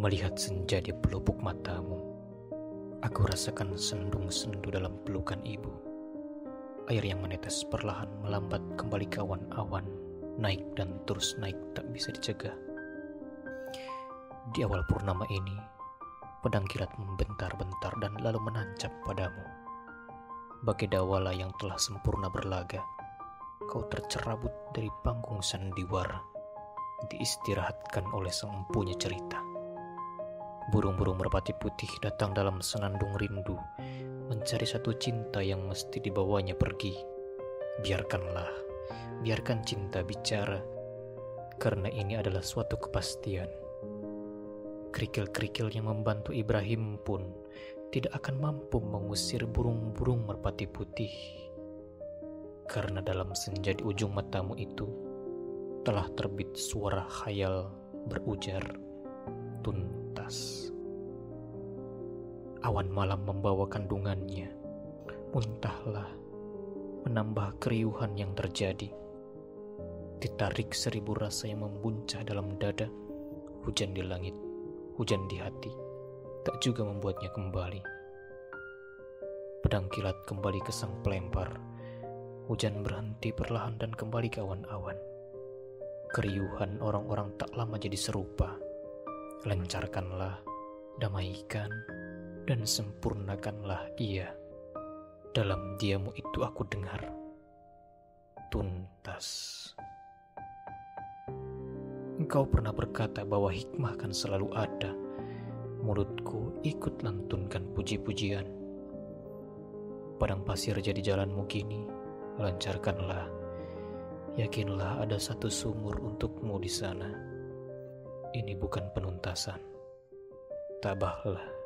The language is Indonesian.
Melihat senja di pelupuk matamu, aku rasakan sendung-sendu dalam pelukan ibu. Air yang menetes perlahan melambat kembali kawan awan, naik dan terus naik tak bisa dicegah. Di awal purnama ini, pedang kilat membentar-bentar dan lalu menancap padamu. Bagai dawala yang telah sempurna berlaga, kau tercerabut dari panggung sandiwara, diistirahatkan oleh sang empunya cerita. Burung-burung merpati putih datang dalam senandung rindu, mencari satu cinta yang mesti dibawanya pergi. Biarkanlah, biarkan cinta bicara, karena ini adalah suatu kepastian. Kerikil-kerikil yang membantu Ibrahim pun tidak akan mampu mengusir burung-burung merpati putih. Karena dalam senja di ujung matamu itu telah terbit suara khayal berujar tuntas. Awan malam membawa kandungannya, muntahlah, menambah keriuhan yang terjadi. Ditarik seribu rasa yang membuncah dalam dada, hujan di langit, hujan di hati, tak juga membuatnya kembali. Pedang kilat kembali ke sang pelempar, hujan berhenti perlahan dan kembali ke awan-awan. Keriuhan orang-orang tak lama jadi serupa lancarkanlah, damaikan, dan sempurnakanlah ia. Dalam diamu itu aku dengar tuntas. Engkau pernah berkata bahwa hikmah kan selalu ada. Mulutku ikut lantunkan puji-pujian. Padang pasir jadi jalanmu kini, lancarkanlah. Yakinlah ada satu sumur untukmu di sana ini bukan penuntasan. Tabahlah